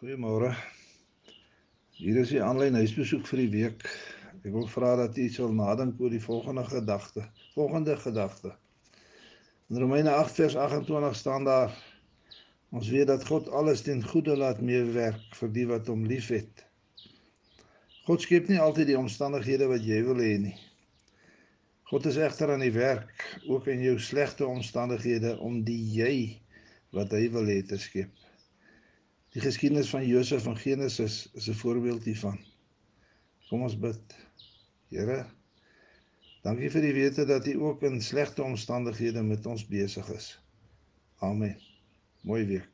Goeiemôre. Hier is die aanlyn huisbesoek vir die week. Ek wil vra dat u sal nadink oor die volgende gedagte. Volgende gedagte. In Romeine 8 vers 28 staan daar: Ons weet dat God alles ten goeie laat meewerk vir die wat hom liefhet. God skep nie altyd die omstandighede wat jy wil hê nie. God is egter aan die werk, ook in jou slegte omstandighede om die jy wat hy wil hê te skep. Die geskiedenis van Josef in Genesis is 'n voorbeeld hiervan. Kom ons bid. Here, dankie vir die wete dat U ook in slegte omstandighede met ons besig is. Amen. Mooi week.